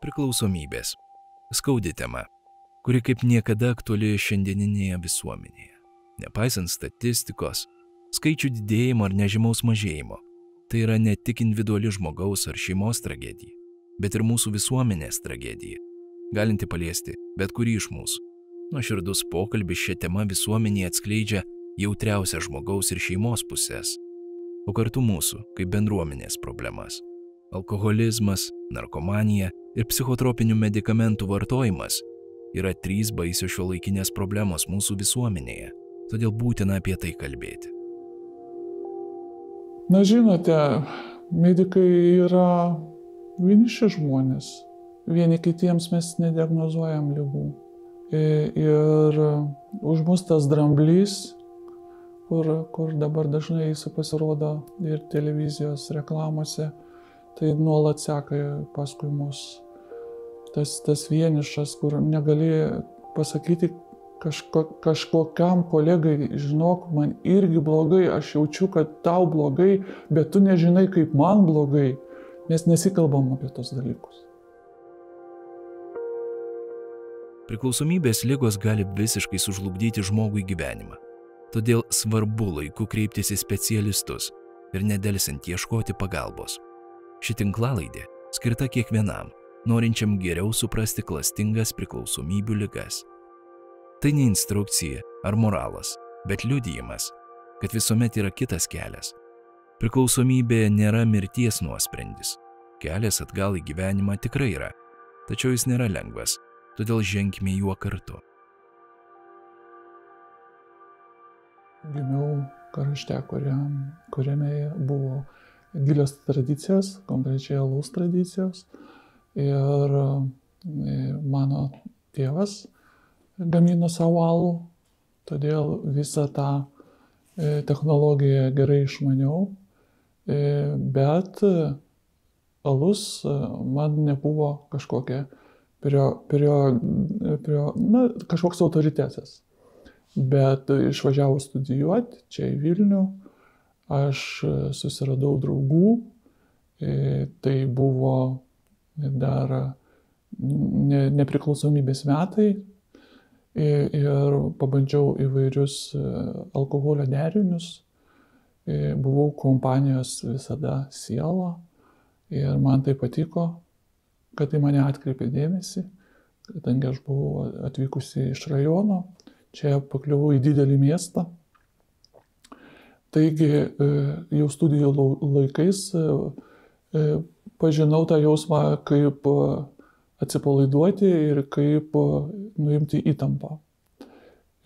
Priklausomybės. Skaudi tema, kuri kaip niekada aktuali šiandieninėje visuomenėje. Nepaisant statistikos, skaičių didėjimo ar nežymaus mažėjimo, tai yra ne tik individuali žmogaus ar šeimos tragedija, bet ir mūsų visuomenės tragedija, galinti paliesti bet kurį iš mūsų. Nuoširdus pokalbis šią temą visuomenėje atskleidžia jautriausią žmogaus ir šeimos pusės, o kartu mūsų kaip bendruomenės problemas. Alkoholizmas, narkomanija ir psichotropinių medikamentų vartojimas yra trys baisios šio laikinės problemos mūsų visuomenėje, todėl būtina apie tai kalbėti. Na žinote, medikai yra vieniši žmonės. Vieni kitiems mes nediagnozuojam lygų. Ir už mus tas dramblys, kur, kur dabar dažnai jis pasirodo ir televizijos reklamose, tai nuolat seka paskui mus. Tas, tas vienišas, kur negali pasakyti, kažko, kažkokiam kolegai, žinok, man irgi blogai, aš jaučiu, kad tau blogai, bet tu nežinai, kaip man blogai. Mes nesikalbam apie tos dalykus. Priklausomybės lygos gali visiškai sužlugdyti žmogui gyvenimą. Todėl svarbu laiku kreiptis į specialistus ir nedelsint ieškoti pagalbos. Ši tinklalaidė skirta kiekvienam, norinčiam geriau suprasti klastingas priklausomybių ligas. Tai ne instrukcija ar moralas, bet liudijimas, kad visuomet yra kitas kelias. Priklausomybė nėra mirties nuosprendis. Kelias atgal į gyvenimą tikrai yra, tačiau jis nėra lengvas, todėl ženkime juo kartu. Gimiau krašte, kuriam, kuriame buvo gilios tradicijos, konkrečiai alaus tradicijos. Ir e, mano tėvas gamino savo alų, todėl visą tą e, technologiją gerai išmaniau, e, bet alus man nebuvo kažkokia prio, prio, prio, na, kažkoks autoritetas. Bet išvažiavau studijuoti čia į Vilnių, aš susiradau draugų, tai buvo dar nepriklausomybės metai, ir pabandžiau įvairius e, alkoholio derinius. E, buvau kompanijos visada siela ir man tai patiko, kad į mane atkreipė dėmesį, kadangi aš buvau atvykusi iš rajono, čia pakliuvau į didelį miestą. Taigi e, jau studijų laikais pažinau tą jausmą kaip atsipalaiduoti ir kaip nuimti įtampą.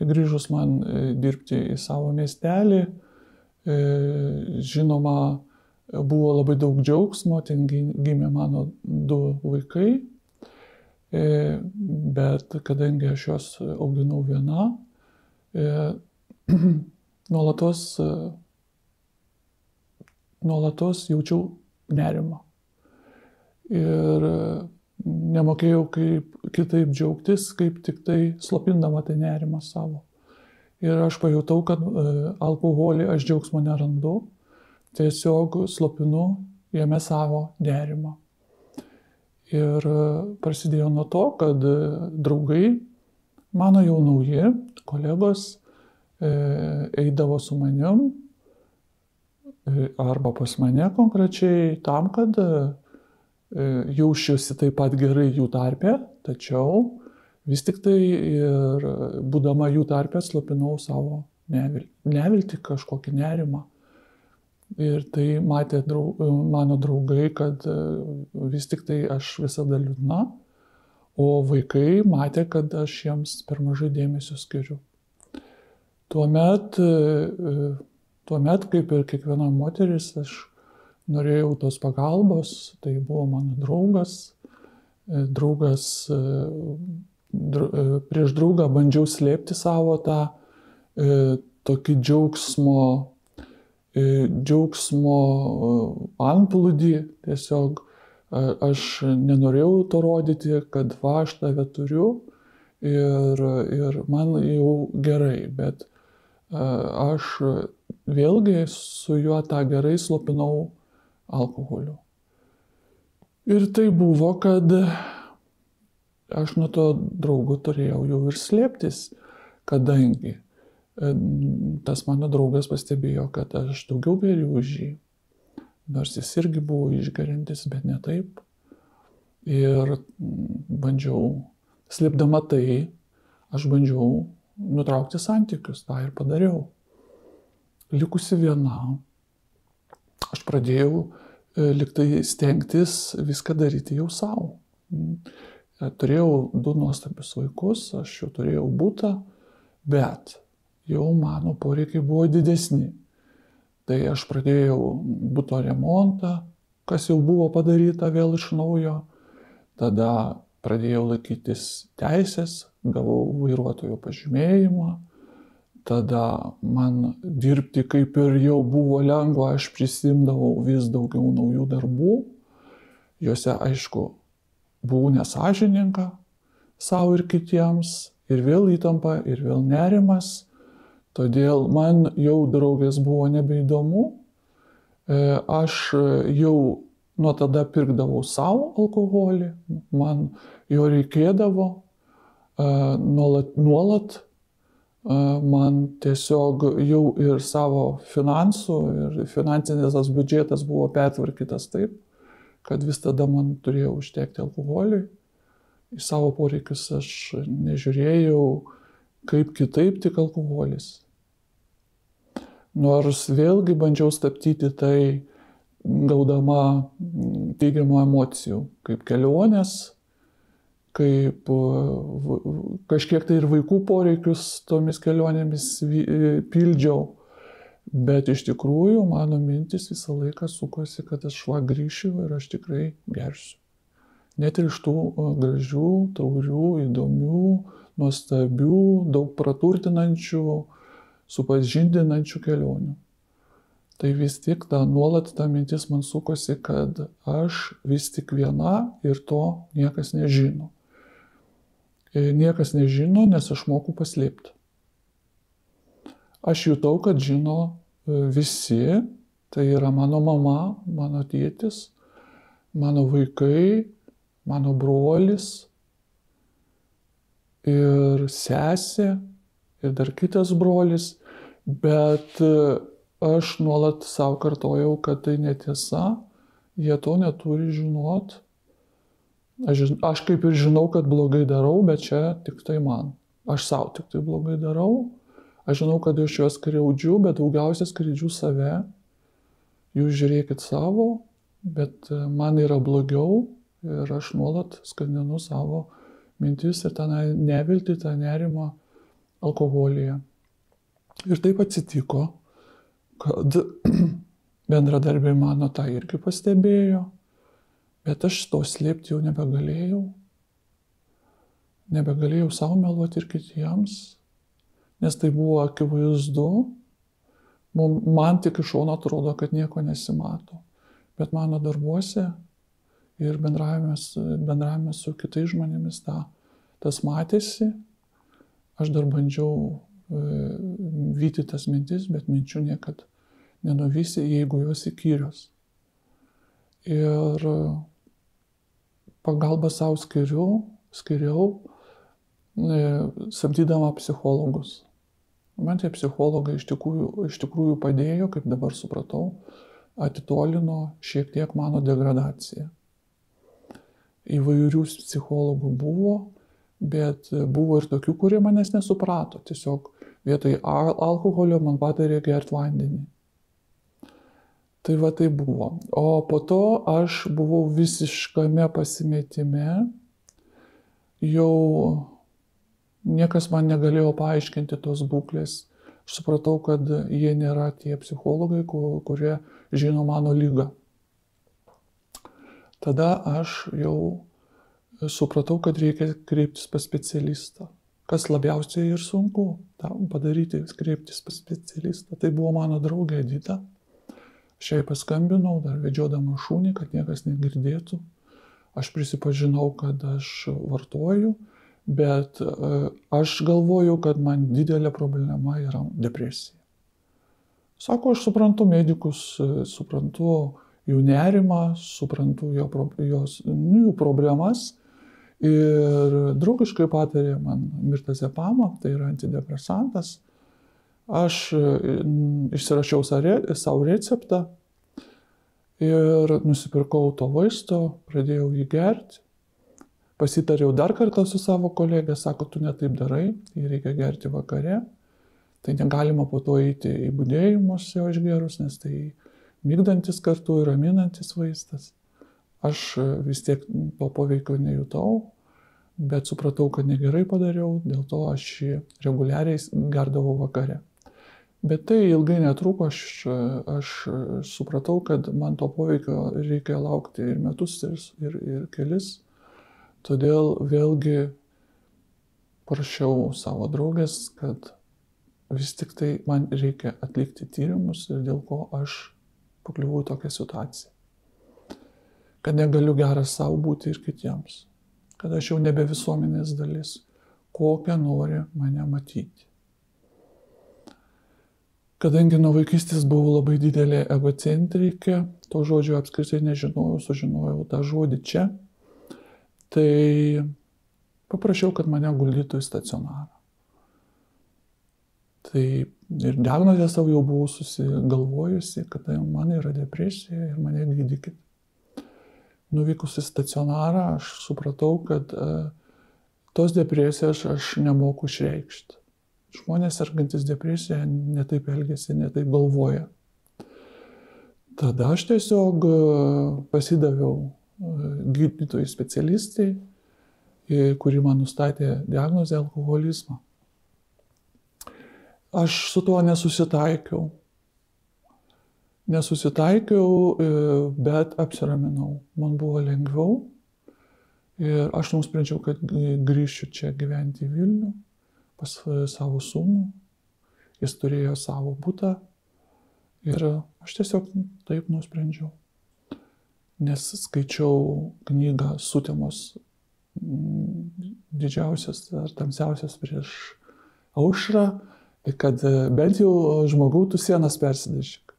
Grįžus man e, dirbti į savo miestelį, e, žinoma, buvo labai daug džiaugsmo, ten gimė mano du vaikai, e, bet kadangi aš juos auginau viena, nuolatos, nuolatos jaučiau nerimą. Ir nemokėjau kaip kitaip džiaugtis, kaip tik tai slopindama tą nerimą savo. Ir aš pajutau, kad e, alkoholį aš džiaugsmo nerandu, tiesiog slopinu jame savo nerimą. Ir e, prasidėjo nuo to, kad e, draugai, mano jau nauji kolegos, eidavo su manim arba pas mane konkrečiai tam, kad E, jausčiausi taip pat gerai jų tarpe, tačiau vis tik tai ir būdama jų tarpe slapinau savo neviltį, neviltį kažkokį nerimą. Ir tai matė draug, mano draugai, kad e, vis tik tai aš visada liūdna, o vaikai matė, kad aš jiems per mažai dėmesio skiriu. Tuomet, e, tuomet kaip ir kiekviena moteris, aš norėjau tos pagalbos, tai buvo mano draugas. E, draugas, e, e, prieš draugą bandžiau slėpti savo tą tokį džiaugsmo, džiaugsmo antplūdį. Tiesiog aš nenorėjau to rodyti, kad va aš tave turiu ir, ir man jau gerai, bet aš vėlgi su juo tą gerai slopinau alkoholiu. Ir tai buvo, kad aš nuo to draugo turėjau jau ir slėptis, kadangi e, tas mano draugas pastebėjo, kad aš daugiau geriu už jį. Nors jis irgi buvo išgerintis, bet ne taip. Ir bandžiau, slėpdama tai, aš bandžiau nutraukti santykius, tą ir padariau. Likusi viena, aš pradėjau e, liktai stengtis viską daryti jau savo. E, turėjau du nuostabius vaikus, aš jau turėjau būtą, bet jau mano poreikiai buvo didesni. Tai aš pradėjau būto remontą, kas jau buvo padaryta vėl iš naujo. Tada pradėjau laikytis teisės, gavau vairuotojo pažymėjimą, tada man dirbti kaip ir jau buvo lengva, aš prisimdavau vis daugiau naujų darbų. Juose, aišku, buvau nesažininka savo ir kitiems, ir vėl įtampa, ir vėl nerimas. Todėl man jau draugės buvo nebeįdomu. E, aš jau nuo tada pirkdavau savo alkoholį, man jo reikėdavo nuolat, nuolat man tiesiog jau ir savo finansų, ir finansinis tas biudžetas buvo pertvarkytas taip, kad vis tada man turėjo užtekti alkoholiui. Į savo poreikius aš nežiūrėjau kaip kitaip tik alkoholis. Nors vėlgi bandžiau stabdyti tai gaudama teigiamų emocijų, kaip kelionės, kaip kažkiek tai ir vaikų poreikius tomis kelionėmis pildžiau. Bet iš tikrųjų mano mintis visą laiką sukosi, kad aš va grįšiu ir aš tikrai gersiu. Net ir iš tų gražių, taurių, įdomių, nuostabių, daug praturtinančių, supažindinančių kelionių. Tai vis tik ta nuolat ta mintis man sukosi, kad aš vis tik viena ir to niekas nežino. E, niekas nežino, nes aš moku paslėpti. Aš jutau, kad žino e, visi, tai yra mano mama, mano tėtis, mano vaikai, mano brolis ir sesė ir dar kitas brolis, bet e, aš nuolat savo kartojau, kad tai netiesa, jie to neturi žinot Aš, aš kaip ir žinau, kad blogai darau, bet čia tik tai man. Aš savo tik tai blogai darau. Aš žinau, kad aš juos skriaudžiu, bet daugiausia skriaudžiu save. Jūs žiūrėkit savo, bet e, man yra blogiau ir aš nuolat skandinu savo mintis ir tą nevilti, tą nerimą alkoholyje. Ir taip atsitiko, kad bendradarbiai mano tą irgi pastebėjo Bet aš to slėpti jau nebegalėjau. Nebegalėjau savo meluoti ir kitiems, nes tai buvo akivaizdu. Man tik iš šono atrodo, kad nieko nesimato. Bet mano darbuose ir bendravime, bendravime su kitais žmonėmis ta, tas matėsi. Aš dar bandžiau e, vyti tas mintis, bet minčių niekad nenuvysi, jeigu jos įkyrios. Ir pagalbą savo skiriu, skiriau, e, samdydama psichologus. Man tie psichologai iš tikrųjų, iš tikrųjų padėjo, kaip dabar supratau, atitolino šiek tiek mano degradaciją. Įvairių psichologų buvo, bet buvo ir tokių, kurie manęs nesuprato. Tiesiog vietoj alkoholio man patarė gerti vandenį. Tai va tai buvo. O po to aš buvau visiškame pasimetime, jau niekas man negalėjo paaiškinti tos būklės. Aš supratau, kad jie nėra tie psichologai, kurie žino mano lygą. Tada aš jau supratau, kad reikia kreiptis pas specialistą. Kas labiausiai ir sunku padaryti, kreiptis pas specialistą. Tai buvo mano draugė Edita. Aš jai paskambinau, dar vedžiodama šūnį, kad niekas negirdėtų. Aš prisipažinau, kad aš vartoju, bet e, aš galvoju, kad man didelė problema yra depresija. Sako, aš suprantu medikus, e, suprantu jų nerimą, suprantu jo, jos, nu, jų problemas Ir draugiškai patarė man mirtazepamą, tai yra antidepresantas. Aš išsirašiau savo receptą ir nusipirkau to vaisto, pradėjau jį gerti. Pasitariau dar kartą su savo kolegė, sako, tu netaip darai, jį reikia gerti vakare. Tai negalima po to eiti į būdėjimus jo išgerus, nes tai mygdantis kartu ir raminantis vaistas. Aš vis tiek to poveikio nejutau, bet supratau, kad negerai padariau, dėl to aš jį reguliariai gerdavau vakare. Bet tai ilgai netruko, aš, aš supratau, kad man to poveikio reikia laukti ir metus, ir, ir, ir kelis. Todėl vėlgi prašiau savo draugės, kad vis tik tai man reikia atlikti tyrimus ir dėl ko aš pakliuvau į tokią situaciją. Kad negaliu geras savo būti ir kitiems. Kad aš jau nebe visuomenės dalis, kokią nori mane matyti. Kadangi nuo vaikystės buvau labai didelė egocentrikė, to žodžio apskritai nežinojau, sužinojau tą žodį čia, tai paprašiau, kad mane guldytų į stacionarą. Tai ir diagnozę savo jau buvau susigalvojusi, kad tai man yra depresija ir mane gydykit. Nuvykus į stacionarą, aš supratau, kad uh, tos depresijos aš nemoku išreikšti žmonės sergantis depresija netaip elgesi, netaip galvoja. Tada aš tiesiog e, pasidaviau e, gydytojai specialistai, e, kuri man nustatė diagnozę alkoholizmą. Aš su tuo nesusitaikiau. Nesusitaikiau, bet apsiraminau. Man buvo lengviau ir aš nusprendžiau, kad grįšiu čia gyventi į Vilnių pas savo sūnų, jis turėjo savo būtą ir aš tiesiog taip nusprendžiau. Nes skaičiau knygą Sutemos mm, didžiausias ar tamsiausias prieš aušrą, kad bent jau žmogau tu sienas persidažyk.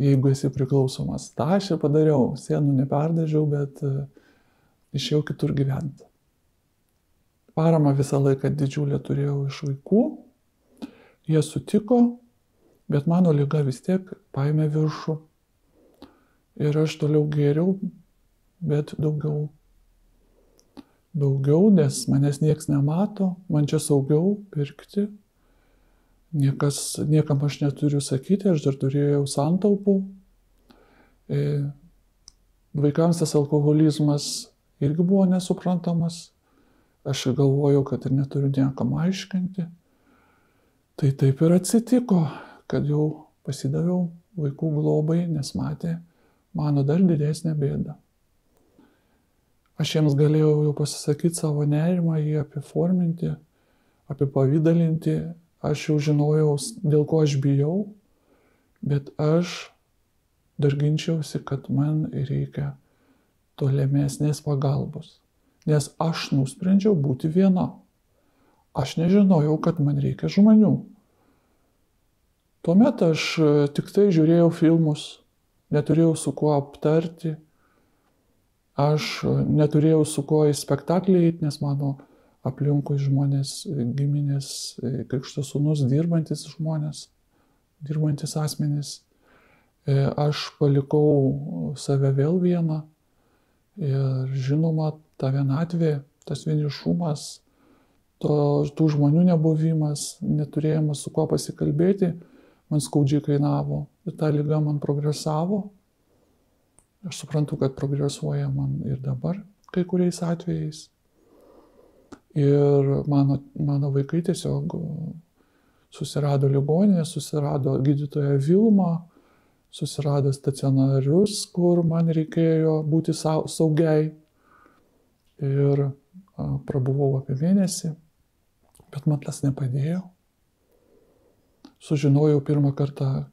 Jeigu esi priklausomas. Ta aš ir padariau. Sienų neperdažiau, bet išėjau kitur gyventi. Paramą visą laiką didžiulę turėjau iš vaikų. Jie sutiko, bet mano lyga vis tiek paėmė viršų. Ir aš toliau gėriau, bet daugiau. Daugiau, nes manęs niekas nemato, man čia saugiau pirkti. Niekas, niekam aš neturiu sakyti, aš dar turėjau santaupų. E, vaikams tas alkoholizmas irgi buvo nesuprantamas Aš galvojau, kad ir neturiu niekam aiškinti. Tai taip ir atsitiko, kad jau pasidaviau vaikų globai, nes matė mano dar didesnę bėdą. Aš jiems galėjau jau pasisakyti savo nerimą, jį apiforminti, apipavydalinti, aš jau žinojau, dėl ko aš bijau, bet aš dar ginčiausi, kad man reikia tolimesnės pagalbos nes aš nusprendžiau būti viena. Aš nežinojau, kad man reikia žmonių. Tuomet aš e, tik tai žiūrėjau filmus, neturėjau su kuo aptarti, aš e, neturėjau su kuo į spektaklį eiti, nes mano aplinkui žmonės, e, giminės, krikšto sūnus, dirbantis žmonės, dirbantis asmenys. Aš palikau save vėl vieną ir žinoma, ta vienatvė, tas vienišumas, to, tų žmonių nebuvimas, neturėjimas su kuo pasikalbėti, man skaudžiai kainavo. Ir ta lyga man progresavo. Aš suprantu, kad progresuoja man ir dabar kai kuriais atvejais. Ir mano, mano vaikai tiesiog susirado ligoninę, susirado gydytoją Vilmą, susirado stacionarius, kur man reikėjo būti saugiai ir prabuvau apie mėnesį, bet man tas nepadėjo. Sužinojau pirmą kartą,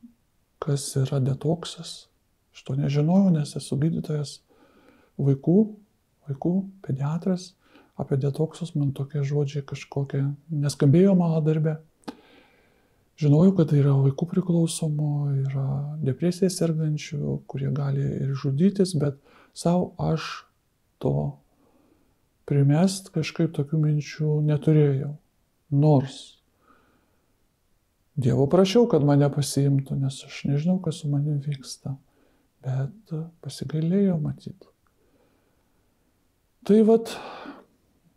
kas yra detoksas. Aš to nežinojau, nes esu gydytojas vaikų, vaikų pediatras. Apie detoksus man tokie žodžiai kažkokie neskambėjo mano darbe. Žinojau, kad tai yra vaikų priklausomų, yra depresija sergančių, kurie gali ir žudytis, bet savo aš to primest kažkaip tokių minčių neturėjau. Nors Dievo prašiau, kad mane pasiimtų, nes aš nežinau, kas su manim vyksta. Bet pasigailėjau matyti. Tai vad,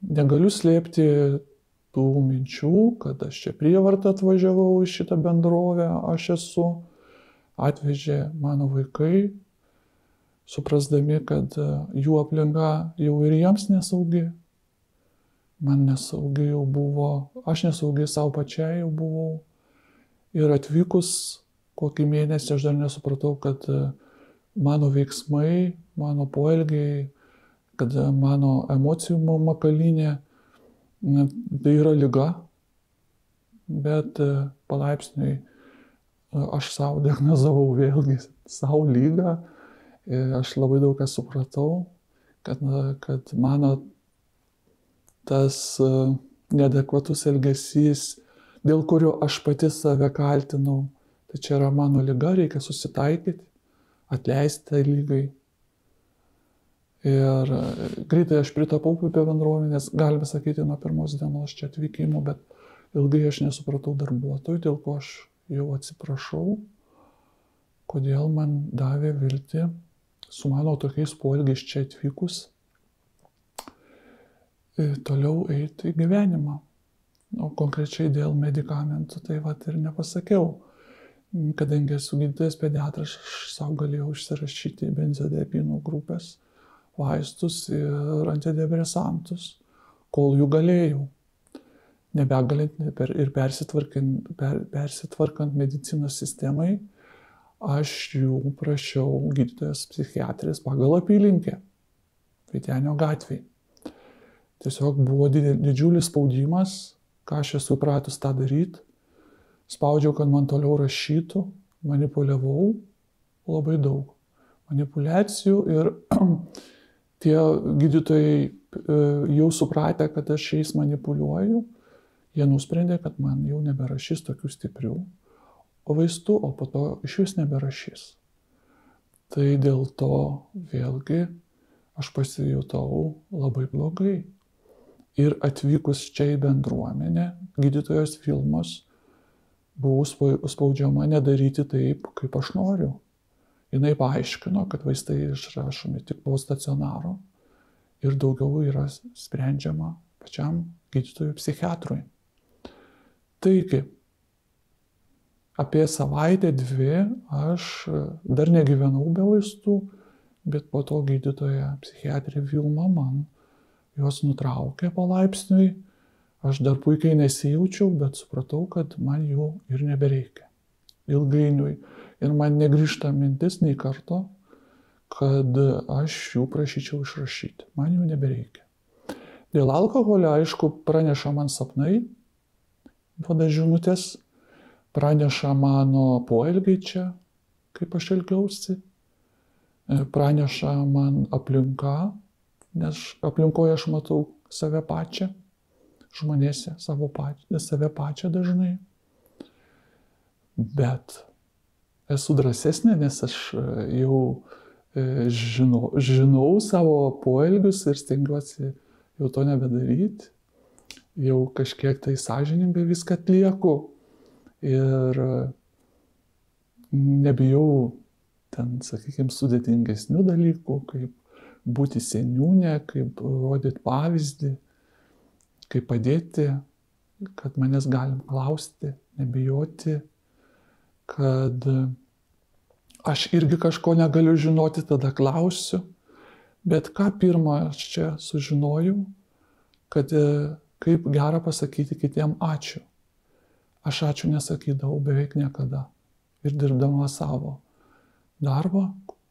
negaliu slėpti tų minčių, kad aš čia prievartą atvažiavau į šitą bendrovę, aš esu, atvežė mano vaikai, suprasdami, kad jų aplinka jau ir jiems nesaugi. Man nesaugi jau buvo, aš nesaugi savo pačiai jau buvau. Ir atvykus kokį mėnesį aš dar nesupratau, kad mano veiksmai, mano poelgiai, kad mano emocijų makalinė tai yra lyga, bet e, palaipsniui e, aš savo diagnozavau vėlgi savo lygą ir aš labai daug ką supratau, kad, kad mano tas e, nedekvatus elgesys, dėl kurio aš pati save kaltinau, tai čia yra mano lyga, reikia susitaikyti, atleisti tai lygai. Ir e, greitai aš pritapau prie bendruomenės, galime sakyti, nuo pirmos dienos čia atvykimo, bet ilgai aš nesupratau darbuotojų, dėl ko aš jau atsiprašau, kodėl man davė vilti su mano tokiais poelgiais čia atvykus toliau eiti į gyvenimą. O konkrečiai dėl medikamentų tai va ir nepasakiau. Kadangi esu gydytojas pediatras, aš savo galėjau užsirašyti benzodiapinų grupės vaistus ir antidepresantus, kol jų galėjau. Nebegalint ir persitvarkant, per, persitvarkant medicinos sistemai, aš jų prašiau gydytojas psichiatris pagal apylinkę, Vitenio gatvėje. Tiesiog buvo didžiulis spaudimas, ką aš esu pratus tą daryti. Spaudžiau, kad man toliau rašytų, manipuliavau labai daug manipulacijų ir tie gydytojai e, jau supratę, kad aš jais manipuliuoju, jie nusprendė, kad man jau neberašys tokių stiprių vaistų, o po to iš vis neberašys. Tai dėl to vėlgi aš pasijutau labai blogai. Ir atvykus čia į bendruomenę, gydytojos filmas, buvau spaudžiama nedaryti taip, kaip aš noriu jinai paaiškino, kad vaistai išrašomi tik po stacionaro ir daugiau yra sprendžiama pačiam gydytojui psichiatrui. Taigi, apie savaitę, dvi aš dar negyvenau be vaistų, bet po to gydytoja psichiatrė Vilma man juos nutraukė palaipsniui. Aš dar puikiai nesijaučiau, bet supratau, kad man jų ir nebereikia. Ilgainiui ir man negrįžta mintis nei karto, kad aš jų prašyčiau išrašyti. Man jų nebereikia. Dėl alkoholio, aišku, praneša man sapnai, duoda žinutės, praneša mano poelgiai čia, kaip aš elgiausi, praneša man aplinka, nes aplinkoje aš matau save pačią, žmonėse pačią, save pačią dažnai. Bet esu drąsesnė, nes aš e, jau e, žinau, žinau savo poelgius ir stengiuosi jau to nebedaryti. Jau kažkiek tai sąžiningai viską atlieku ir e, nebijau ten, sakykime, sudėtingesnių dalykų, kaip būti seniūnė, kaip rodyti pavyzdį, kaip padėti, kad manęs galim klausti, nebijoti kad aš irgi kažko negaliu žinoti, tada klausiu. Bet ką pirmą aš čia sužinojau, kad e, kaip gera pasakyti kitiem ačiū. Aš ačiū nesakydavau beveik niekada. Ir dirbdama savo darbą,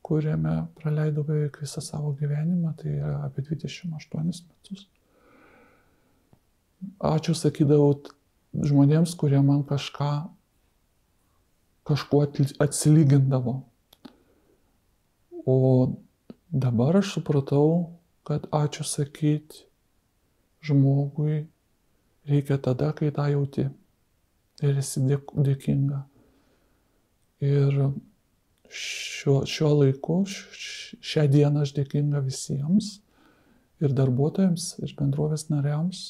kuriame praleidau beveik visą savo gyvenimą, tai yra apie 28 metus. Ačiū sakydavau žmonėms, kurie man kažką kažkuo atsilygindavo. O dabar aš supratau, kad ačiū sakyti žmogui reikia tada, kai tą jauti ir esi dėkinga. Ir šiuo, šiuo laiku, šią dieną aš dėkinga visiems ir darbuotojams, ir bendrovės nariams,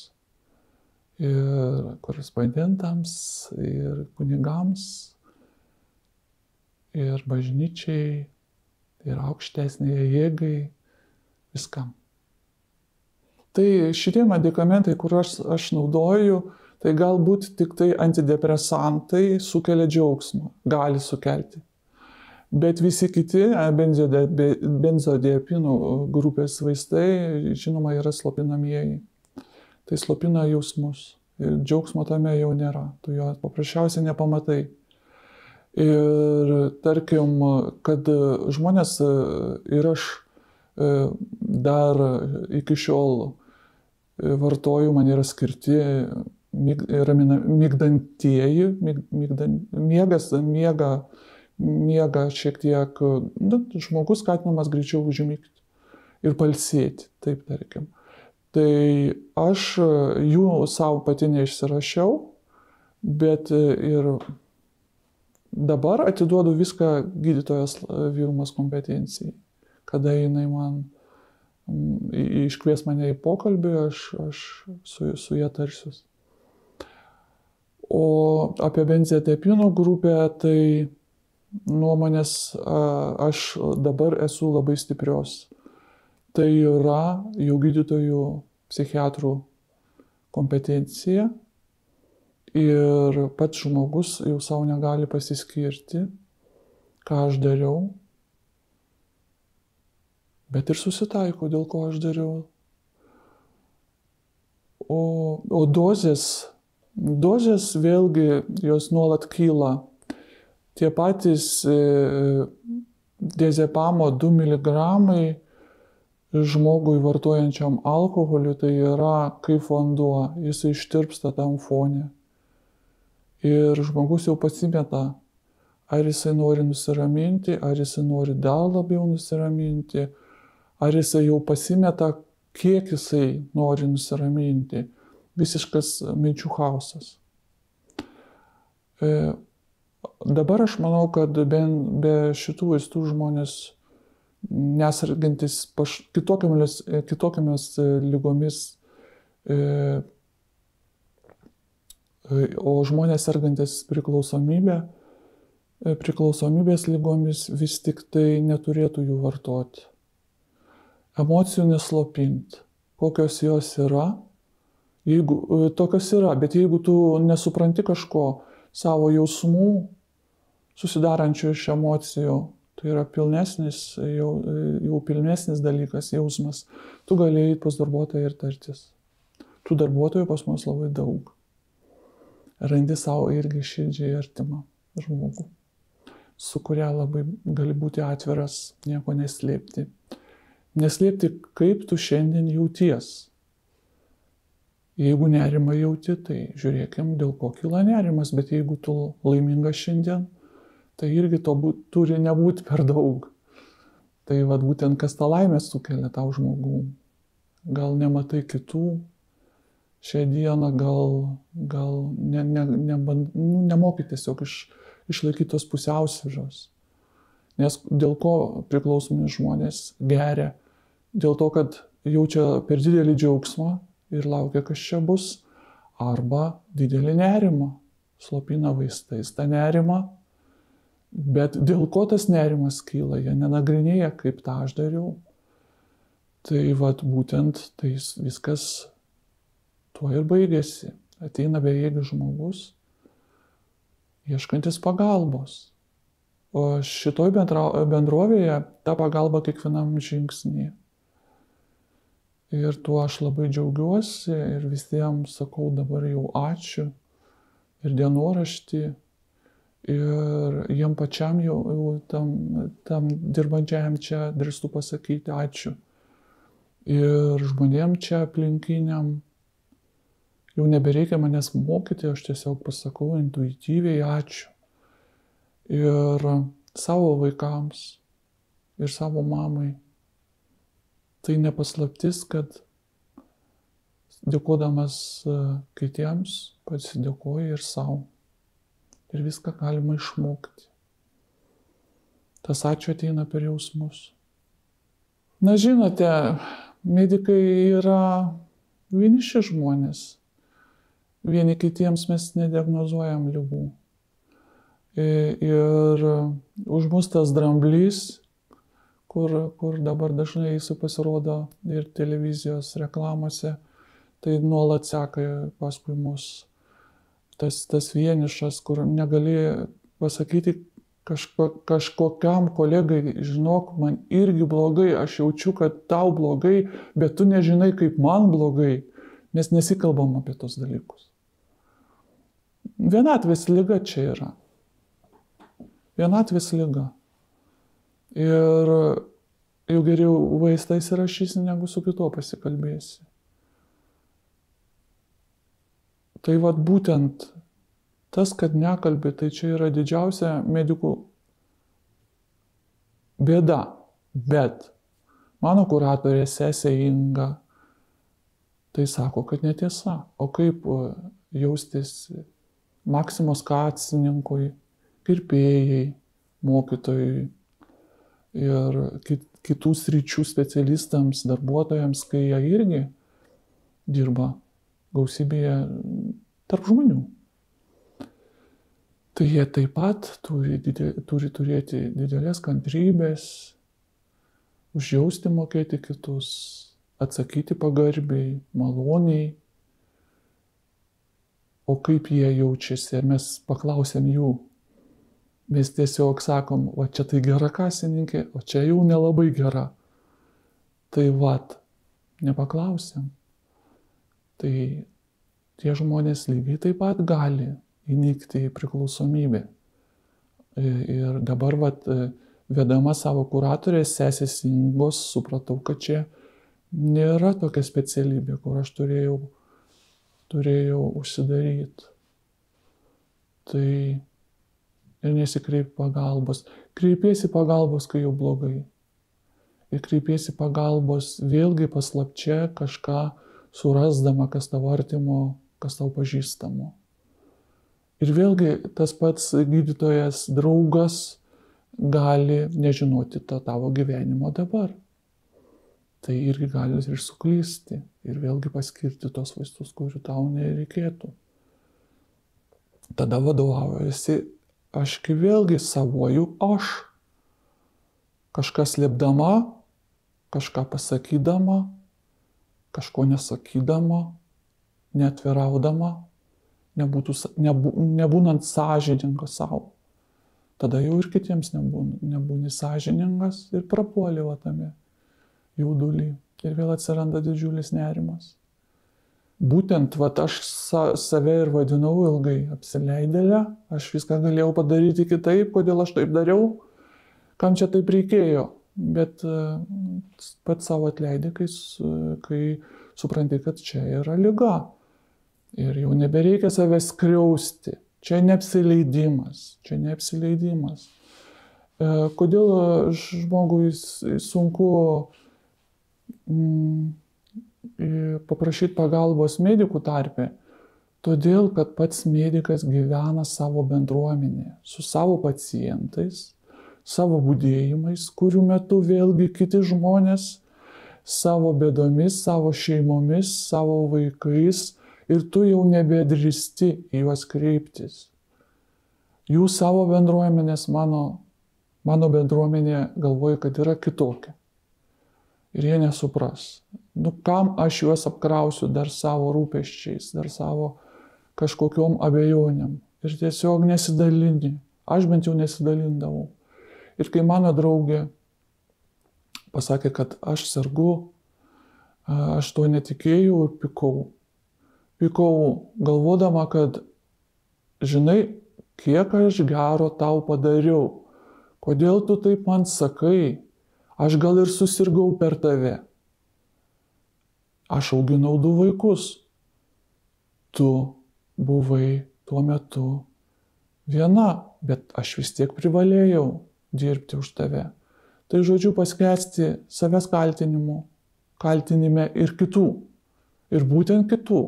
ir korespondentams, ir kunigams, ir bažnyčiai, ir aukštesnėje jėgai, viskam. Tai šitie medikamentai, kuriuos aš naudoju, tai galbūt tik tai antidepresantai sukelia džiaugsmą, gali sukelti. Bet visi kiti benzodiapinų grupės vaistai, žinoma, yra slopinamieji. Tai slopina jausmus. Ir džiaugsmo tame jau nėra. Tu jo paprasčiausiai nepamatai. Ir tarkim, kad žmonės ir aš dar iki šiol vartoju, man yra skirti ramina, mygdantieji, myg, mygdan, miegas, miega, miega šiek tiek, nu, žmogus skatinamas greičiau užmygti ir palsėti, taip tarkim. Tai aš jų savo pati neišsirašiau, bet ir dabar atiduodu viską gydytojas Vilmos kompetencijai. Kada jinai man iškvies mane į pokalbį, aš, aš su, su ją tarsiuos. O apie benzodiazepinų grupę, tai nuomonės aš dabar esu labai stiprios. Tai yra jau gydytojų psichiatrų kompetencija ir pats žmogus jau savo negali pasiskirti, ką aš dariau, bet ir susitaiko, dėl ko aš dariau. O, o dozės Dozės vėlgi jos nuolat kyla. Tie patys e, dezepamo 2 mg žmogui vartojančiam alkoholį tai yra kaip vanduo, jis ištirpsta tam fone. Ir žmogus jau pasimeta, ar jisai nori nusiraminti, ar jisai nori dar labiau nusiraminti, ar jisai jau pasimeta, kiek jisai nori nusiraminti visiškas minčių chaosas. E, dabar aš manau, kad be, be šitų vaistų žmonės nesargantis paš, kitokiamis, kitokiamis lygomis, e, e, o žmonės sergantis priklausomybė, e, priklausomybės lygomis vis tik tai neturėtų jų vartoti. Emocijų neslopinti, kokios jos yra, Jeigu e, tokios yra, bet jeigu tu nesupranti kažko savo jausmų, susidarančių iš emocijų, tai yra pilnesnis, jau, e, jau pilnesnis dalykas, jausmas, tu galėjai pas darbuotoją ir tartis. Tų darbuotojų pas mus labai daug. Randi savo irgi širdžiai artimą žmogų, su kuria labai gali būti atviras, nieko neslėpti. Neslėpti, kaip tu šiandien jauties Jeigu nerimą jauti, tai žiūrėkim, dėl ko kyla nerimas, bet jeigu tu laimingas šiandien, tai irgi to būt, turi nebūti per daug. Tai vad būtent kas tą laimę sukelia tau žmogų. Gal nematai kitų šią dieną, gal, gal ne, ne, ne, nu, nemokai tiesiog iš, išlaikyti tos pusiausvyros. Nes dėl ko priklausomi žmonės geria? Dėl to, kad jaučia per didelį džiaugsmą ir laukia, kas čia bus, arba didelį nerimą, slopina vaistais tą nerimą, bet dėl ko tas nerimas kyla, jie nenagrinėja, kaip tą aš dariau. Tai vad būtent tai viskas tuo ir baigėsi. Ateina bejėgis žmogus, ieškantis pagalbos. O šitoj bendrovėje ta pagalba kiekvienam žingsnį. Ir tuo aš labai džiaugiuosi ir visiems sakau dabar jau ačiū ir dienoraštį. Ir jiem pačiam jau, jau tam, tam dirbančiajam čia drįstu pasakyti ačiū. Ir žmonėm čia aplinkiniam jau nebereikia manęs mokyti, aš tiesiog pasakau intuityviai ačiū. Ir savo vaikams, ir savo mamai tai nepaslaptis, kad dėkodamas e, kitiems pasidėkoju ir savo. Ir viską galima išmokti. Tas ačiū ateina per jausmus. Na žinote, medikai yra vieniši žmonės. Vieni kitiems mes nediagnozuojam lygų. Ir už mus tas dramblys, kur, kur dabar dažnai jis pasirodo ir televizijos reklamose, tai nuolat seka paskui mus. Tas, tas vienišas, kur negali pasakyti, kažko, kažkokiam kolegai, žinok, man irgi blogai, aš jaučiu, kad tau blogai, bet tu nežinai, kaip man blogai, mes nesikalbam apie tos dalykus. Vienatvės lyga čia yra. Vienatvės lyga. Ir jau geriau vaistą įsirašysi, negu su kito pasikalbėsi. Tai vad būtent tas, kad nekalbė, tai čia yra didžiausia medikų bėda. Bet mano kuratorė sesė Inga tai sako, kad netiesa. O kaip e, jaustis Maksimos kacininkui, kirpėjai, mokytojai ir kitų sričių specialistams, darbuotojams, kai jie irgi dirba gausybėje tarp žmonių tai jie taip pat turi, didė, turi turėti didelės kantrybės, užjausti mokėti kitus, atsakyti pagarbiai, maloniai. O kaip jie jaučiasi, ir mes paklausėm jų, mes tiesiog sakom, o čia tai gera kasininkė, o čia jau nelabai gera. Tai vad, nepaklausėm. Tai tie žmonės lygiai taip pat gali įnikti į priklausomybę. E, ir dabar, vat, e, vedama savo kuratorės sesės Ingos, supratau, kad čia nėra tokia specialybė, kur aš turėjau, turėjau užsidaryti. Tai ir nesikreip pagalbos. Kreipiesi pagalbos, kai jau blogai. Ir kreipiesi pagalbos vėlgi paslapčia kažką surasdama, kas tavo artimo, kas tau pažįstamo. Ir vėlgi tas pats gydytojas, draugas gali nežinoti to tavo gyvenimo dabar. Tai irgi gali ir suklysti ir vėlgi paskirti tos vaistus, kurių tau nereikėtų. Tada vadovaujasi aš vėlgi savoju aš. Kažkas liepdama, kažką pasakydama, kažko nesakydama, neatviraudama, nebūtų, nebū, nebūnant sąžiningas savo. Tada jau ir kitiems nebūni, nebūni sąžiningas ir prapuolė va tame jaudulį. Ir vėl atsiranda didžiulis nerimas. Būtent, va, aš sa, save ir vadinau ilgai apsileidėlę, aš viską galėjau padaryti kitaip, kodėl aš taip dariau, kam čia taip reikėjo. Bet uh, pats savo atleidė, kai, kai supranti, kad čia yra lyga. Ir jau nebereikia savęs skriausti. Čia neapsileidimas. Čia neapsileidimas. E, kodėl žmogui sunku mm, paprašyti pagalbos medikų tarpe? Todėl, kad pats medikas gyvena savo bendruomenėje, su savo pacientais, savo būdėjimais, kurių metu vėlgi kiti žmonės savo bėdomis, savo šeimomis, savo vaikais, ir tu jau nebedristi į juos kreiptis. Jų savo bendruomenės, mano, mano bendruomenė galvoja, kad yra kitokia. Ir jie nesupras. Nu kam aš juos apkrausiu dar savo rūpeščiais, dar savo kažkokiom abejonėm. Ir tiesiog nesidalini. Aš bent jau nesidalindavau. Ir kai mano draugė pasakė, kad aš sergu, aš to netikėjau ir pikau pykau galvodama, kad žinai, kiek aš gero tau padariau, kodėl tu taip man sakai, aš gal ir susirgau per tave. Aš auginau du vaikus, tu buvai tuo metu viena, bet aš vis tiek privalėjau dirbti už tave. Tai žodžiu paskesti savęs kaltinimu, kaltinime ir kitų. Ir būtent kitų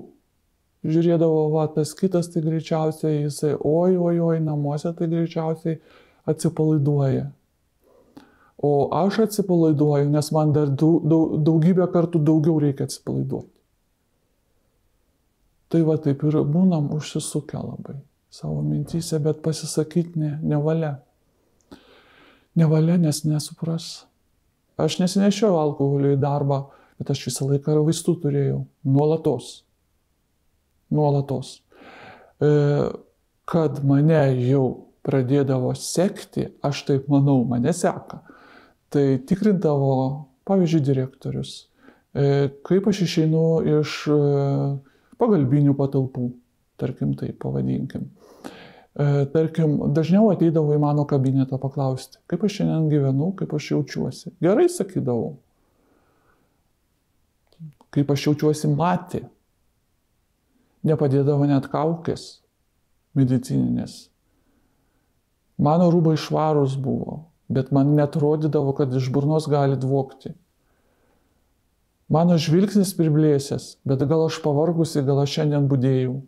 žiūrėdavo, va, tas kitas tai greičiausiai jisai, oi, oi, oi, namuose tai greičiausiai atsipalaiduoja. O aš atsipalaiduoju, nes man dar daug, daug, daugybę kartų daugiau reikia atsipalaiduoti. Tai va taip ir būnam užsisukę labai savo mintysė, bet pasisakyti ne, nevalia. Nevalia, nes nesupras. Aš nesinešiau alkoholio į darbą, bet aš visą laiką vaistų turėjau. Nuolatos. Nuolatos. E, kad mane jau pradėdavo sekti, aš taip manau, mane seka. Tai tikrindavo, pavyzdžiui, direktorius, e, kaip aš išeinu iš e, pagalbinių patalpų, tarkim taip pavadinkim. E, tarkim, dažniau ateidavo į mano kabinetą paklausti, kaip aš šiandien gyvenu, kaip aš jaučiuosi. Gerai sakydavau. Kaip aš jaučiuosi matė. Nepadėdavo net kaukės medicininės. Mano rūbai švarus buvo, bet man net rodydavo, kad iš burnos gali dvokti. Mano žvilgsnis priblėsęs, bet gal aš pavargusi, gal aš šiandien būdėjau.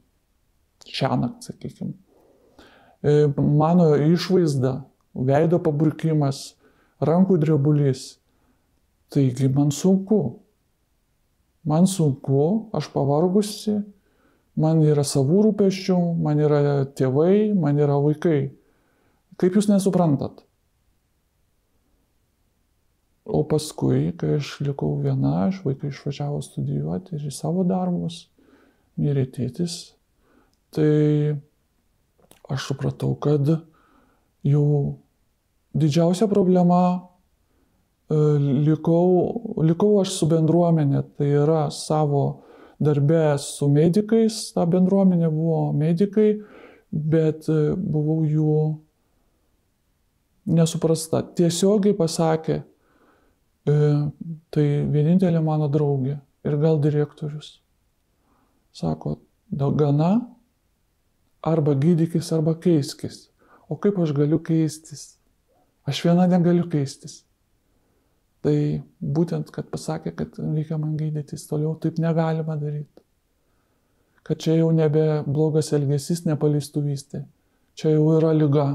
Šią naktį, sakykime. Mano išvaizda, veido paburkimas, rankų drebulys. Taigi man sunku. Man sunku, aš pavargusi, man yra savų rūpeščių, man yra tėvai, man yra vaikai. Kaip jūs nesuprantat? O paskui, kai aš likau viena, aš vaikai išvažiavo studijuoti ir į savo darbus, mirė tėtis, tai aš supratau, kad jau didžiausia problema e, likau, likau aš su bendruomenė, tai yra savo darbę su medikais, ta bendruomenė buvo medikai, bet e, buvau jų nesuprasta. Tiesiogiai pasakė, tai vienintelė mano draugė ir gal direktorius. Sako, gana, arba gydykis, arba keiskis. O kaip aš galiu keistis? Aš viena negaliu keistis. Tai būtent, kad pasakė, kad reikia man gydytis, toliau taip negalima daryti. Kad čia jau nebe blogas elgesys, nepalistuvystė. Čia jau yra lyga.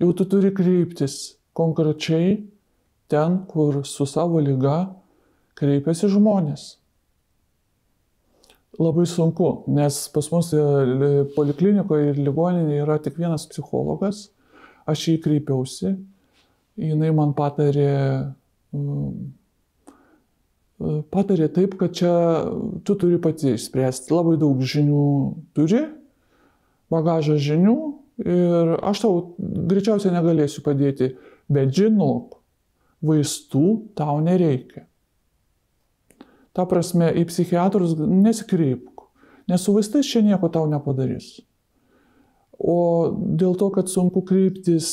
Jau tu turi kreiptis konkrečiai ten, kur su savo lyga kreipiasi žmonės. Labai sunku, nes pas mus e, poliklinikoje ir ligoninėje yra tik vienas psichologas, aš jį kreipiausi, jinai man patarė, e, patarė taip, kad čia tu turi pati išspręsti, labai daug žinių turi, bagažą žinių ir aš tau greičiausiai negalėsiu padėti, bet žinok, vaistų tau nereikia. Ta prasme, į psichiatrus nesikreipk, nes su vaistais čia nieko tau nepadarys. O dėl to, kad sunku kreiptis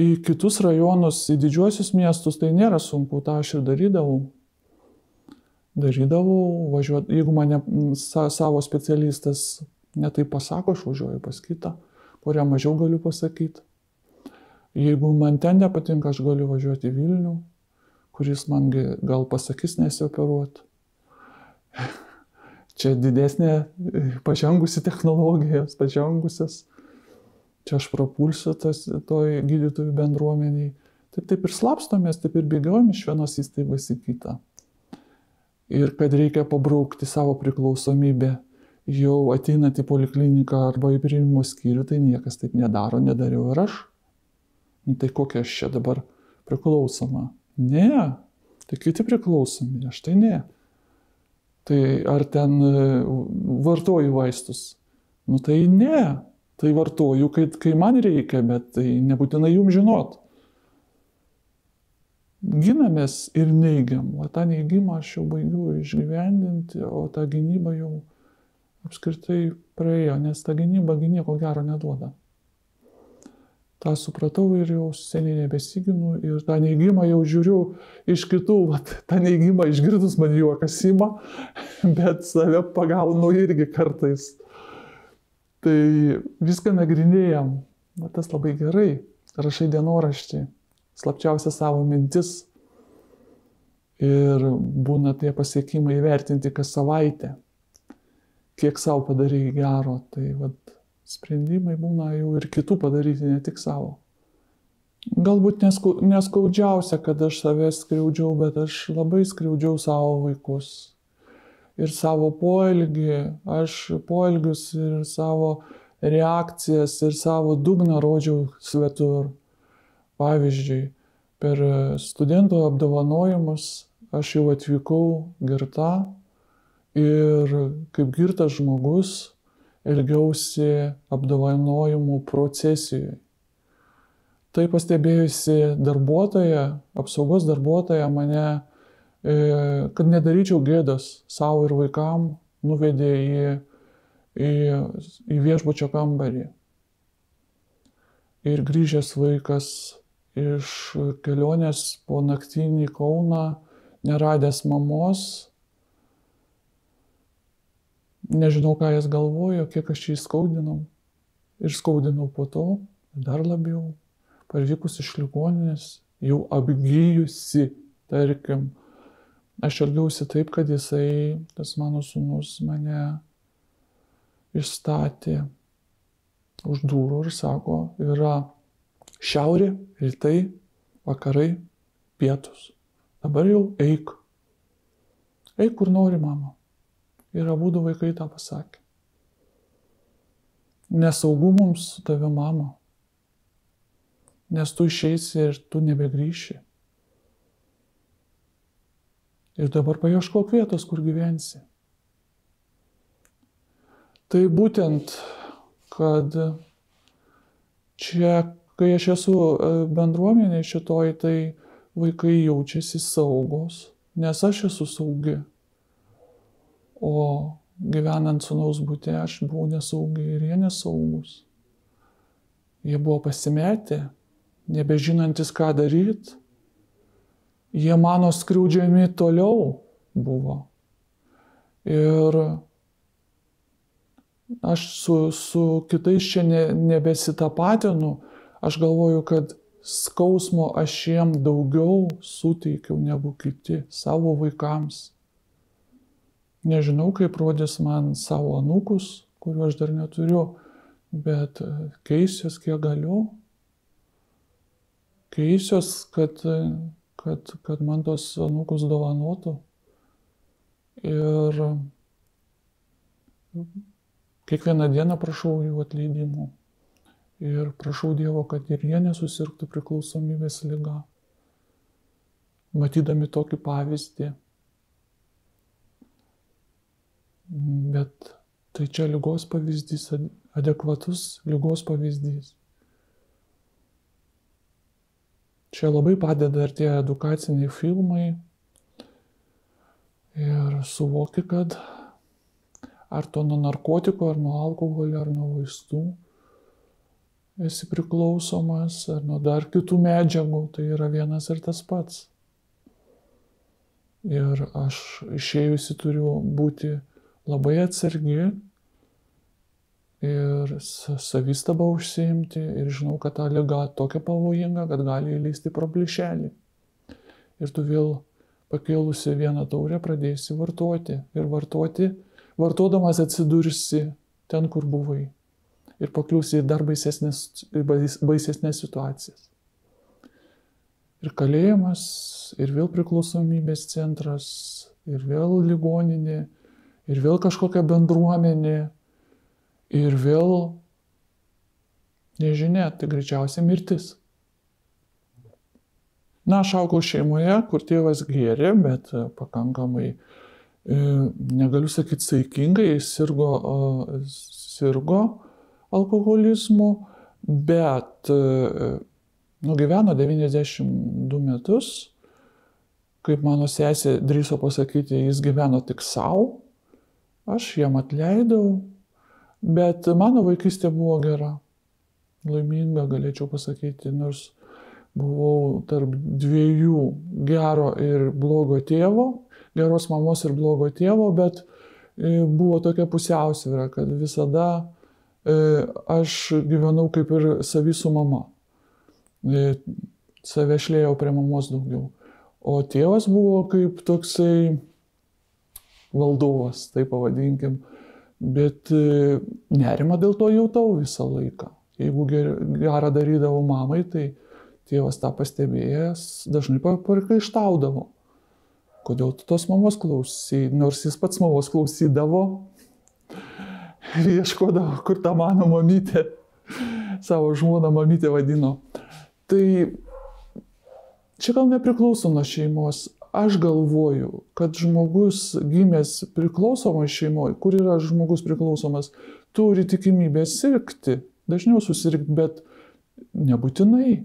į kitus rajonus, į didžiuosius miestus, tai nėra sunku, tą aš ir darydavau. Darydavau, važiuot, jeigu mane sa, savo specialistas netai pasako, aš važiuoju pas kitą, kurią mažiau galiu pasakyti. Jeigu man ten nepatinka, aš galiu važiuoti į Vilnių, kuris man gal pasakys nesioperuot. Čia didesnė pažengusi technologijos, pažengusias. Čia aš propulsiu tas, toj gydytojų bendruomeniai. Tai taip ir slapstomės, taip ir bėgiojom iš vienos įstaigos į kitą. Ir kad reikia pabraukti savo priklausomybę, jau ateinant į polikliniką arba į priimimo skyrių, tai niekas taip nedaro, nedariau ir aš. Nu, tai kokia aš čia dabar priklausoma. Ne, tai kiti priklausomi, aš tai ne. Tai ar ten e, vartoju vaistus? Nu tai ne, tai vartoju, kai, kai man reikia, bet tai nebūtinai jums žinot. Ginamės ir neigiam, o tą neigimą aš jau baigiu išgyvendinti, o tą gynybą jau apskritai praėjo, nes ta gynyba nieko gero neduoda tą supratau ir jau seniai nebesiginu ir tą neigimą jau žiūriu iš kitų, vat, tą neigimą išgirdus man juokas įma, bet save pagaunu irgi kartais. Tai viską nagrinėjam, va, tas labai gerai, rašai dienoraštį, slapčiausia savo mintis. Ir būna tie pasiekimai įvertinti kas savaitę, kiek savo padarai gero, tai vat, sprendimai būna jau ir kitų padaryti, ne tik savo. galbūt neskau, neskaudžiausia, kad aš save skriaudžiau, bet aš labai skriaudžiau savo vaikus. Ir savo poelgį, aš poelgius ir savo reakcijas ir savo dugną rodžiau svetur. Pavyzdžiui, per studentų apdovanojimus aš jau atvykau girta ir kaip girtas žmogus elgiausi apdovanojimų procesijoje. Tai pastebėjusi darbuotoja, apsaugos darbuotoja mane, e, kad nedaryčiau gėdos savo ir vaikam, nuvedė į, į, į viešbučio kambarį. Ir grįžęs vaikas iš kelionės po naktinį Kauną, neradęs mamos, nežinau, ką jis galvojo, kiek aš jį skaudinau. Ir skaudinau po to, dar labiau parvykus iš ligoninės, jau apgyjusi, tarkim, aš elgiausi taip, kad jisai, tas mano sunus, mane išstatė už durų ir sako, yra šiaurė, rytai, vakarai, pietus. Dabar jau eik. Eik, kur nori mama. Ir abu vaikai tą pasakė. Nesaugu mums su tave mama nes tu išeisi ir tu nebegrįši. Ir dabar paieškok vietos, kur gyvensi. Tai būtent, kad čia, kai aš esu e, bendruomenė šitoj, tai vaikai jaučiasi saugos, nes aš esu saugi. O gyvenant sunaus būte, aš buvau nesaugi ir jie nesaugus. Jie buvo pasimetę, nebežinantis ką daryti, jie mano skriaudžiami toliau buvo. Ir aš su, su kitais čia ne, nebesitapatinu, aš galvoju, kad skausmo aš jiem daugiau suteikiau negu kiti savo vaikams. Nežinau, kaip rodys man savo anūkus, kuriuo aš dar neturiu, bet keisiuos kiek galiu keisiuos, kad, kad, kad man tos anūkus dovanotų. Ir kiekvieną dieną prašau jų atleidimų. Ir prašau Dievo, kad ir jie nesusirgtų priklausomybės lyga. Matydami tokį pavyzdį. Bet tai čia lygos pavyzdys, adekvatus lygos pavyzdys. Čia labai padeda ir tie edukaciniai filmai. Ir suvoki, kad ar to nuo narkotiko, ar nuo alkoholio, ar nuo vaistų esi priklausomas, ar nuo dar kitų medžiagų, tai yra vienas ir tas pats. Ir aš išėjusi turiu būti labai atsargi, ir savistaba užsiimti ir žinau, kad ta lyga tokia pavojinga, kad gali įlysti pro plyšelį. Ir tu vėl pakėlusi vieną taurę pradėsi vartoti ir vartoti, vartodamas atsidursi ten, kur buvai. Ir pakliūsi į dar baisesnės, baisesnės situacijas. Ir kalėjimas, ir vėl priklausomybės centras, ir vėl ligoninė, ir vėl kažkokia bendruomenė, Ir vėl, nežinia, tai greičiausiai mirtis. Na, aš augau šeimoje, kur tėvas gėrė, bet e, pakankamai, e, negaliu sakyti, saikingai, sirgo, sirgo alkoholizmu, bet e, nugyveno 92 metus, kaip mano sesė drįso pasakyti, jis gyveno tik savo, aš jam atleidau, Bet mano vaikystė buvo gera, laiminga, galėčiau pasakyti, nors buvau tarp dviejų gero ir blogo tėvo, geros mamos ir blogo tėvo, bet e, buvo tokia pusiausvyrą, kad visada e, aš gyvenau kaip ir savi su mama. E, save šlėjau prie mamos daugiau. O tėvas buvo kaip toksai valdovas, taip pavadinkim Bet e, nerima dėl to jautau visą laiką. Jeigu gerą darydavau mamai, tai tėvas tą pastebėjęs dažnai parkaištaudavo. Kodėl tu tos mamos klausai, nors jis pats mamos klausydavo ir ieškodavo, kur ta mano mamytė, savo žmoną mamytė vadino. Tai čia gal nepriklauso nuo šeimos. Aš galvoju, kad žmogus gimęs priklausomoje šeimoje, kur yra žmogus priklausomas, turi tikimybę sirgti, dažniau susirgti, bet nebūtinai.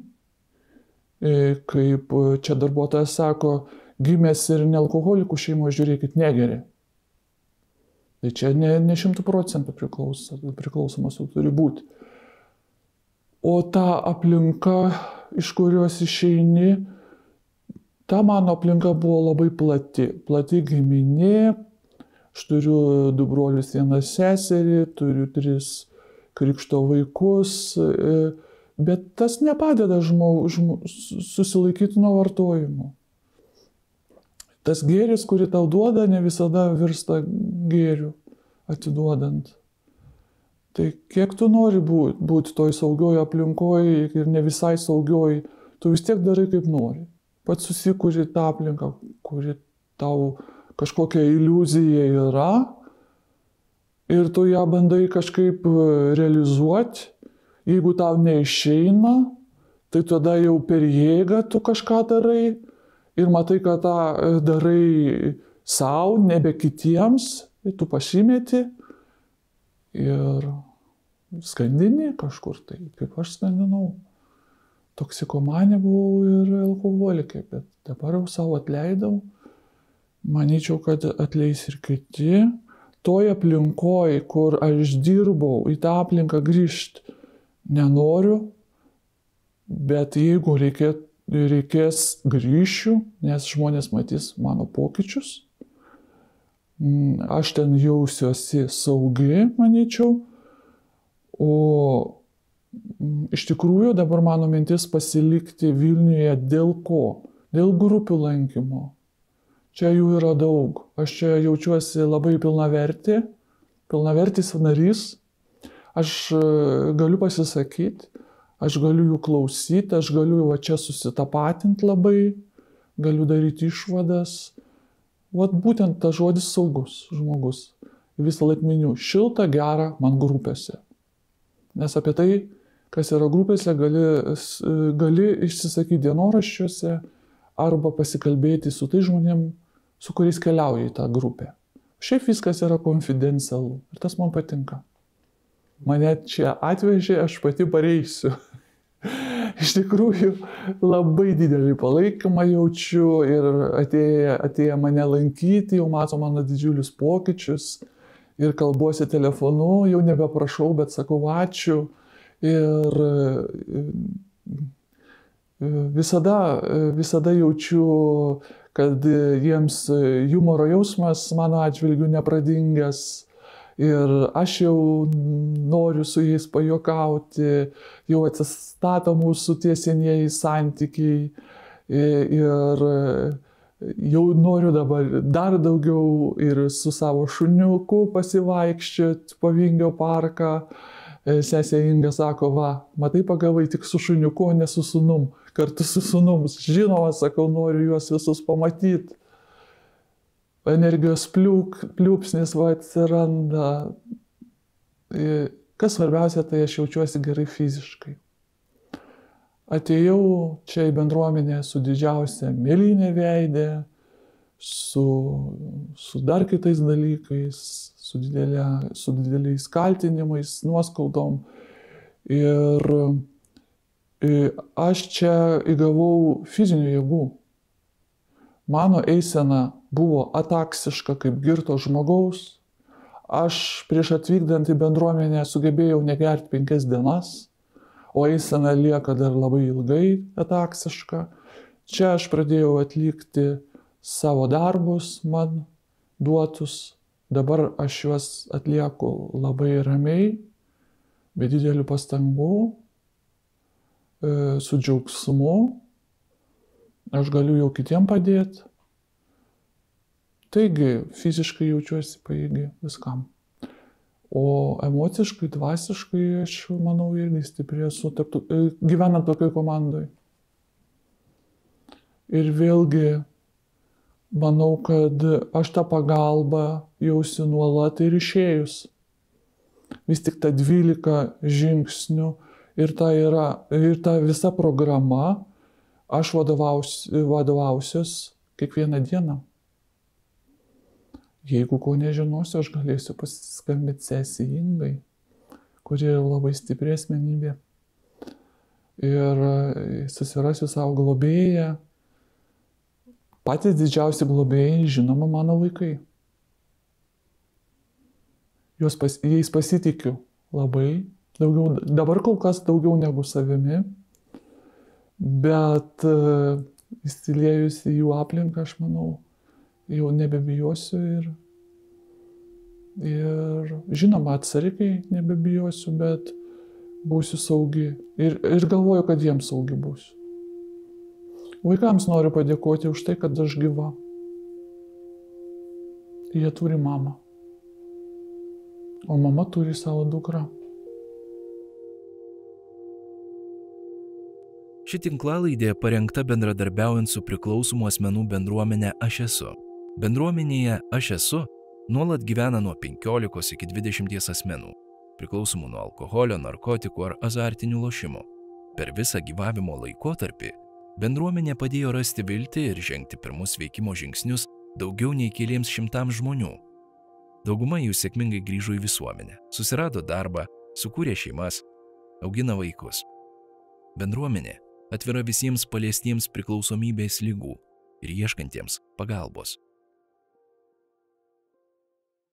E, kaip čia darbuotojas sako, gimęs ir nealkoholikų šeimoje, žiūrėkit, negeri. Tai čia ne, šimtų procentų priklausomas turi būti. O ta aplinka, iš kurios išeini, ta mano aplinka buvo labai plati. Plati giminė, aš turiu du brolius, vieną seserį, turiu tris krikšto vaikus, e, bet tas nepadeda žmogui žmo, susilaikyti nuo vartojimo tas gėris, kurį tau duoda, ne visada virsta gėriu atiduodant. Tai kiek tu nori būti, būti toj saugioj aplinkoje ir ne visai saugioj, tu vis tiek darai kaip nori. Pats susikūri tą aplinką, kuri tau kažkokia iliuzija yra ir tu ją bandai kažkaip realizuoti. Jeigu tau neišeina, tai tada jau per jėgą tu kažką darai ir matai, kad tą e, darai savo, nebe kitiems, tu pasimeti ir skandini kažkur tai, kaip aš skandinau. Toksikomanė buvau ir alkoholikė, bet dabar jau savo atleidau. Manyčiau, kad atleis ir kiti. Toj aplinkoje, kur aš dirbau, į tą aplinką grįžti nenoriu, bet jeigu reikėtų reikės grįšiu, nes žmonės matys mano pokyčius. Mm, aš ten jausiuosi saugi, manyčiau. O iš tikrųjų dabar mano mintis pasilikti Vilniuje dėl ko? Dėl grupių lankymo. Čia jų yra daug. Aš čia jaučiuosi labai pilnavertį, pilnavertis narys. Aš e, galiu pasisakyti, aš galiu jų klausyti, aš galiu va čia susitapatinti labai, galiu daryti išvadas. Vat būtent tas žodis saugus žmogus. Visą laiką miniu šiltą, gerą man grupėse. Nes apie tai, kas yra grupėse, gali, gali išsisakyti dienoraščiuose arba pasikalbėti su tai žmonėm, su kuriais keliauja į tą grupę. Šiaip viskas yra konfidencialu ir tas man patinka mane čia atvežė, aš pati pareisiu. Iš tikrųjų, labai didelį palaikymą jaučiu ir atėję, atėję mane lankyti, jau mato mano didžiulius pokyčius ir kalbuosi telefonu, jau nebeprašau, bet sakau ačiū. Ir visada, visada jaučiu, kad jiems humoro jausmas mano atžvilgiu nepradingęs ir aš jau noriu su jais pajokauti, jau atsistato mūsų tie senieji santykiai ir jau noriu dabar dar daugiau ir su savo šuniuku pasivaikščioti po Vingio parką. Sesė Inga sako, va, matai, pagavai tik su šuniuku, ne su sunum, kartu su sunum. Žinoma, sakau, noriu juos visus pamatyti energijos pliūk, pliūpsnis va atsiranda. Kas svarbiausia, tai aš jaučiuosi gerai fiziškai. Atėjau čia į bendruomenę su didžiausia mėlynė veidė, su, su dar kitais dalykais, su, didelė, su dideliais kaltinimais, nuoskaudom. Ir aš čia įgavau fizinių jėgų. Mano eisena buvo ataksiška kaip girto žmogaus. Aš prieš atvykdant į bendruomenę sugebėjau negerti penkias dienas, o eisena lieka dar labai ilgai ataksiška. Čia aš pradėjau atlikti savo darbus man duotus, dabar aš juos atlieku labai ramiai, be didelių pastangų, e, su džiaugsmu. Aš galiu jau kitiem padėti Taigi fiziškai jaučiuosi paėgi viskam. O emociškai, dvasiškai aš manau irgi stipriai esu, taptu, e, gyvenant tokiai komandai. Ir vėlgi manau, kad aš tą pagalbą jausiu nuolat ir išėjus. Vis tik ta 12 žingsnių ir ta, yra, ir ta visa programa, aš vadovausiu, vadovausius kiekvieną dieną. Jeigu ko nežinosiu, aš galėsiu pasiskambinti sesijingai, kuri yra labai stipri asmenybė. Ir susirasiu savo globėją, Patys didžiausi globėjai, žinoma, mano vaikai. Juos pas, jais pasitikiu labai, daugiau, dabar kol kas daugiau negu savimi, bet uh, įsiliejus į jų aplinką, aš manau, jau nebebijosiu ir, ir žinoma, atsargiai nebebijosiu, bet būsiu saugi ir, ir galvoju, kad jiems saugi būsiu. Vaikams noriu padėkoti už tai, kad aš gyva. Jie turi mamą. O mama turi savo dukrą. Ši tinklalaidė parengta bendradarbiaujant su priklausomų asmenų bendruomenė Aš esu. Bendruomenėje Aš esu nuolat gyvena nuo 15 iki 20 asmenų, priklausomų nuo alkoholio, narkotikų ar azartinių lošimų. Per visą gyvavimo laikotarpį Bendruomenė padėjo rasti viltį ir žengti pirmus veikimo žingsnius daugiau nei keliems šimtams žmonių. Dauguma jų sėkmingai grįžo į visuomenę, susirado darbą, sukūrė šeimas, augina vaikus. Bendruomenė atvira visiems paliestiems priklausomybės lygų ir ieškantiems pagalbos.